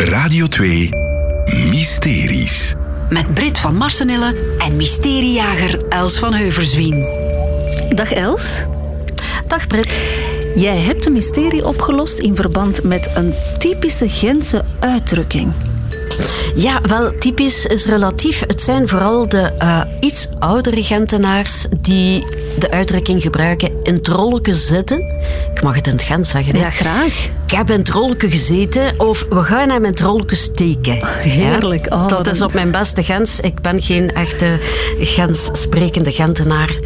Radio 2 Mysteries. Met Brit van Marsenille en mysteriejager Els van Heuverswien. Dag Els. Dag Brit. Jij hebt een mysterie opgelost in verband met een typische Gentse uitdrukking. Ja, wel, typisch is relatief. Het zijn vooral de uh, iets oudere Gentenaars die de uitdrukking gebruiken in het rolletje zitten. Ik mag het in het Gent zeggen. Hè? Ja, graag. Ik heb in het gezeten of we gaan hem in het steken. Heerlijk. Ja? Oh, dat is op mijn beste Gens. Ik ben geen echte Gens sprekende Gentenaar.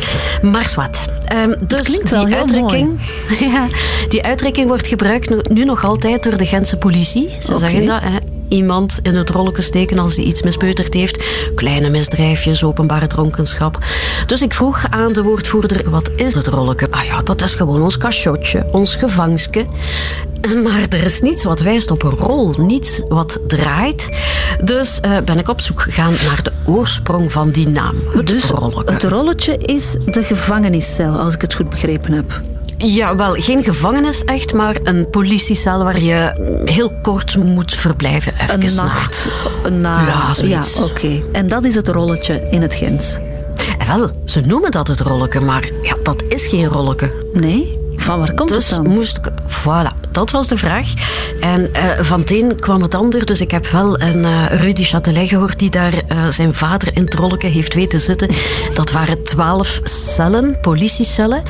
Maar wat. Um, dus klinkt die wel heel uitdrukking, ja, die uitdrukking wordt gebruikt nu nog altijd door de Gentse politie. Ze okay. zeggen dat. Hè iemand in het rolletje steken als hij iets mispeuterd heeft. Kleine misdrijfjes, openbare dronkenschap. Dus ik vroeg aan de woordvoerder, wat is het rolletje? Ah ja, dat is gewoon ons cachotje, ons gevangske. Maar er is niets wat wijst op een rol, niets wat draait. Dus uh, ben ik op zoek gegaan naar de oorsprong van die naam. Het dus rolletje. het rolletje is de gevangeniscel, als ik het goed begrepen heb. Ja, wel, geen gevangenis echt, maar een politiecel waar je heel kort moet verblijven. Even een nacht. Een na... Ja, zoiets. Ja, oké. Okay. En dat is het rolletje in het Gens. En wel, ze noemen dat het rolletje, maar ja, dat is geen rolletje. Nee? Van waar komt dus het dan? moest ik... Voilà, dat was de vraag. En uh, van het een kwam het ander. Dus ik heb wel een uh, Rudy Chatelet gehoord die daar uh, zijn vader in het rolletje heeft weten zitten. Dat waren twaalf cellen, politiecellen,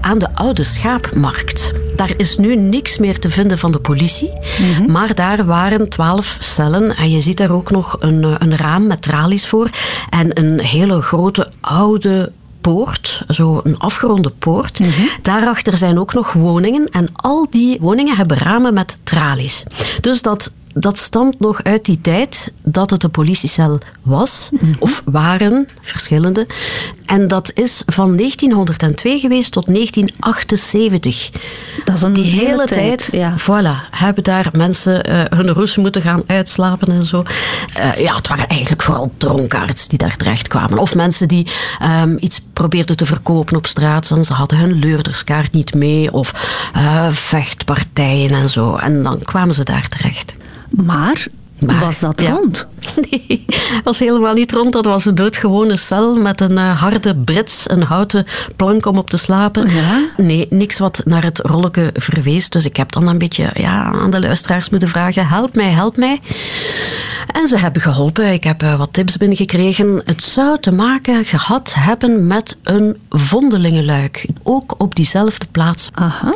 aan de oude schaapmarkt. Daar is nu niks meer te vinden van de politie. Mm -hmm. Maar daar waren twaalf cellen. En je ziet daar ook nog een, een raam met tralies voor. En een hele grote oude poort, zo een afgeronde poort. Mm -hmm. Daarachter zijn ook nog woningen en al die woningen hebben ramen met tralies. Dus dat, dat stamt nog uit die tijd dat het een politiecel was, mm -hmm. of waren, verschillende. En dat is van 1902 geweest tot 1978. Dat is een die hele, hele tijd, tijd, ja. voilà, hebben daar mensen uh, hun roes moeten gaan uitslapen en zo. Uh, ja, het waren eigenlijk vooral dronkaards die daar terecht kwamen. Of mensen die um, iets probeerden te verkopen op straat en ze hadden hun leurderskaart niet mee. Of uh, vechtpartijen en zo. En dan kwamen ze daar terecht. Maar maar, was dat ja. rond? Nee, was helemaal niet rond. Dat was een doodgewone cel met een uh, harde brits, een houten plank om op te slapen. Ja? Nee, niks wat naar het rolletje verwees. Dus ik heb dan een beetje ja, aan de luisteraars moeten vragen: help mij, help mij. En ze hebben geholpen. Ik heb uh, wat tips binnengekregen. Het zou te maken gehad hebben met een vondelingenluik. Ook op diezelfde plaats. Aha.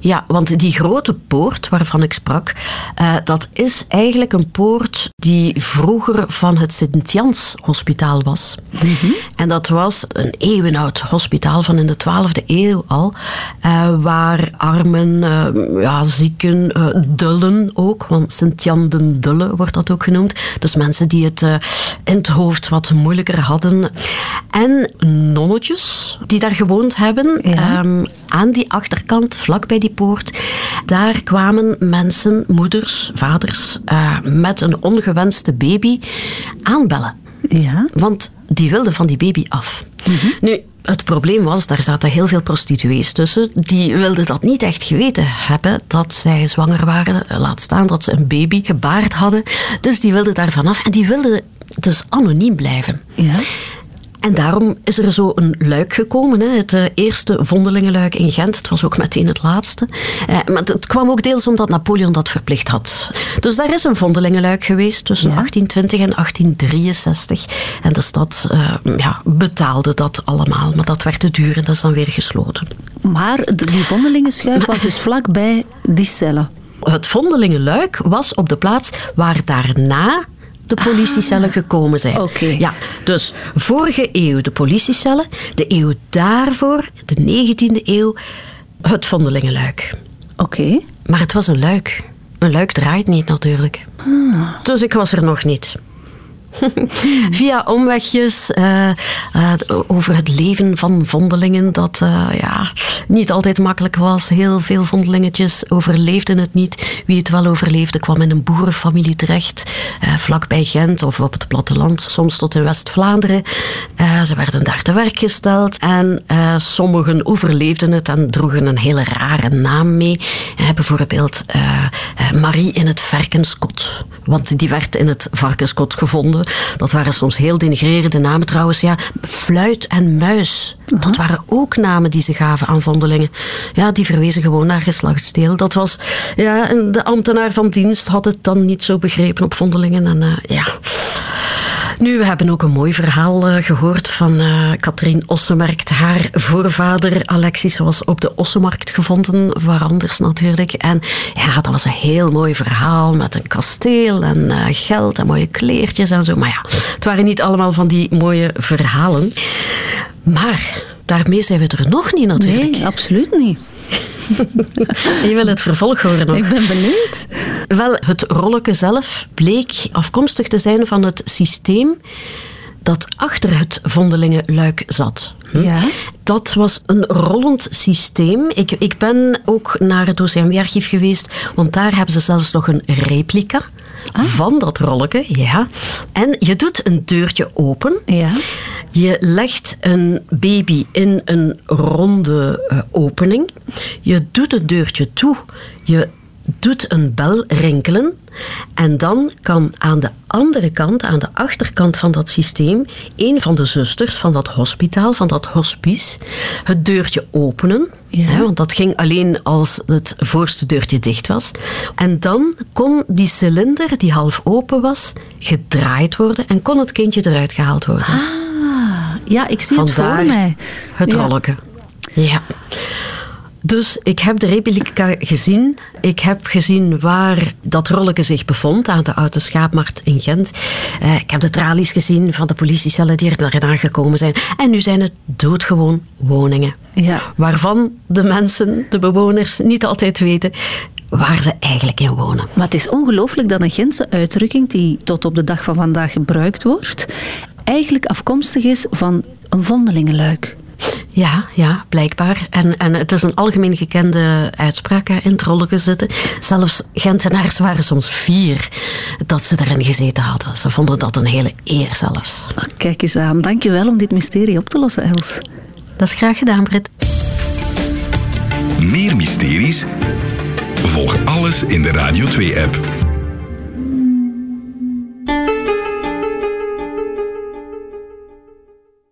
Ja, want die grote poort waarvan ik sprak, uh, dat is eigenlijk een poort die vroeger van het Sint-Jans Hospitaal was. Mm -hmm. En dat was een eeuwenoud hospitaal van in de 12e eeuw al, uh, waar armen, uh, ja, zieken, dullen ook, want Sint-Jan den Dulle wordt dat ook genoemd. Dus mensen die het in het hoofd wat moeilijker hadden. En nonnetjes die daar gewoond hebben, ja. um, aan die achterkant, vlak bij die poort, daar kwamen mensen, moeders, vaders, uh, met een ongewenste baby aanbellen. Ja. Want die wilden van die baby af. Mm -hmm. Nu, het probleem was, daar zaten heel veel prostituees tussen. Die wilden dat niet echt geweten hebben, dat zij zwanger waren. Laat staan dat ze een baby gebaard hadden. Dus die wilden daar vanaf en die wilden dus anoniem blijven. Ja. En daarom is er zo een luik gekomen. Hè. Het uh, eerste vondelingenluik in Gent. Het was ook meteen het laatste. Uh, maar het kwam ook deels omdat Napoleon dat verplicht had. Dus daar is een vondelingenluik geweest tussen Ja. 1820 en 1863. En de stad uh, ja, betaalde dat allemaal. Maar dat werd te duur en dat is dan weer gesloten. Maar de- die vondelingenschuif was dus vlakbij die cellen. Het vondelingenluik was op de plaats waar daarna de politiecellen gekomen zijn. Ja, dus vorige eeuw de politiecellen, de eeuw daarvoor, de 19e eeuw, het vondelingenluik. Oké. Maar het was een luik. Een luik draait niet natuurlijk. Dus ik was er nog niet. Via omwegjes uh, uh, over het leven van vondelingen, dat uh, ja, niet altijd makkelijk was. Heel veel vondelingetjes overleefden het niet. Wie het wel overleefde, kwam in een boerenfamilie terecht, vlakbij Gent of op het platteland, soms tot in West-Vlaanderen. ze werden daar te werk gesteld en sommigen overleefden het en droegen een hele rare naam mee. bijvoorbeeld Marie in het Varkenskot, want die werd in het Varkenskot gevonden. Dat waren soms heel denigrerende namen trouwens. Ja, fluit en muis. Dat waren ook namen die ze gaven aan vondelingen. Ja, die verwezen gewoon naar geslachtsdeel. Dat was, ja, de ambtenaar van dienst had het dan niet zo begrepen op vondelingen. En uh, ja... Nu, we hebben ook een mooi verhaal uh, gehoord van uh, Katrien Ossemarkt. Haar voorvader Alexis was op de Ossemarkt gevonden, waar anders natuurlijk. En ja, dat was een heel mooi verhaal met een kasteel en uh, geld en mooie kleertjes en zo. Maar ja, het waren niet allemaal van die mooie verhalen. Maar daarmee zijn we er nog niet natuurlijk. Nee, absoluut niet. Je wil het vervolg horen nog. Ik ben benieuwd. Wel, het rolletje zelf bleek afkomstig te zijn van het systeem dat achter het vondelingenluik zat. Hm? Ja. Dat was een rollend systeem. Ik, ik ben ook naar het OCMW-archief geweest, want daar hebben ze zelfs nog een replica ah. van dat rolletje. Ja. En je doet een deurtje open. Ja. Je legt een baby in een ronde uh, opening. Je doet het deurtje toe. Je doet een bel rinkelen en dan kan aan de andere kant, aan de achterkant van dat systeem, een van de zusters van dat hospitaal, van dat hospice, het deurtje openen. Ja. Hè, want dat ging alleen als het voorste deurtje dicht was. En dan kon die cilinder, die half open was, gedraaid worden en kon het kindje eruit gehaald worden. Ah, ja, ik zie het voor mij. Het ja. Ja. Dus ik heb de replica gezien. Ik heb gezien waar dat rolletje zich bevond, aan de Oude Schaapmarkt in Gent. Uh, ik heb de tralies gezien van de politiecellen die er naar gekomen zijn. En nu zijn het doodgewoon woningen. Ja. Waarvan de mensen, de bewoners, niet altijd weten waar ze eigenlijk in wonen. Maar het is ongelooflijk dat een Gentse uitdrukking die tot op de dag van vandaag gebruikt wordt, eigenlijk afkomstig is van een vondelingenluik. Ja, ja, blijkbaar. En, en het is een algemeen gekende uitspraak in het rolletje zitten. Zelfs Gentenaars waren soms vier dat ze erin gezeten hadden. Ze vonden dat een hele eer zelfs. Oh, kijk eens aan. Dank je wel om dit mysterie op te lossen, Els. Dat is graag gedaan, Britt. Meer mysteries? Volg alles in de Radio 2-app.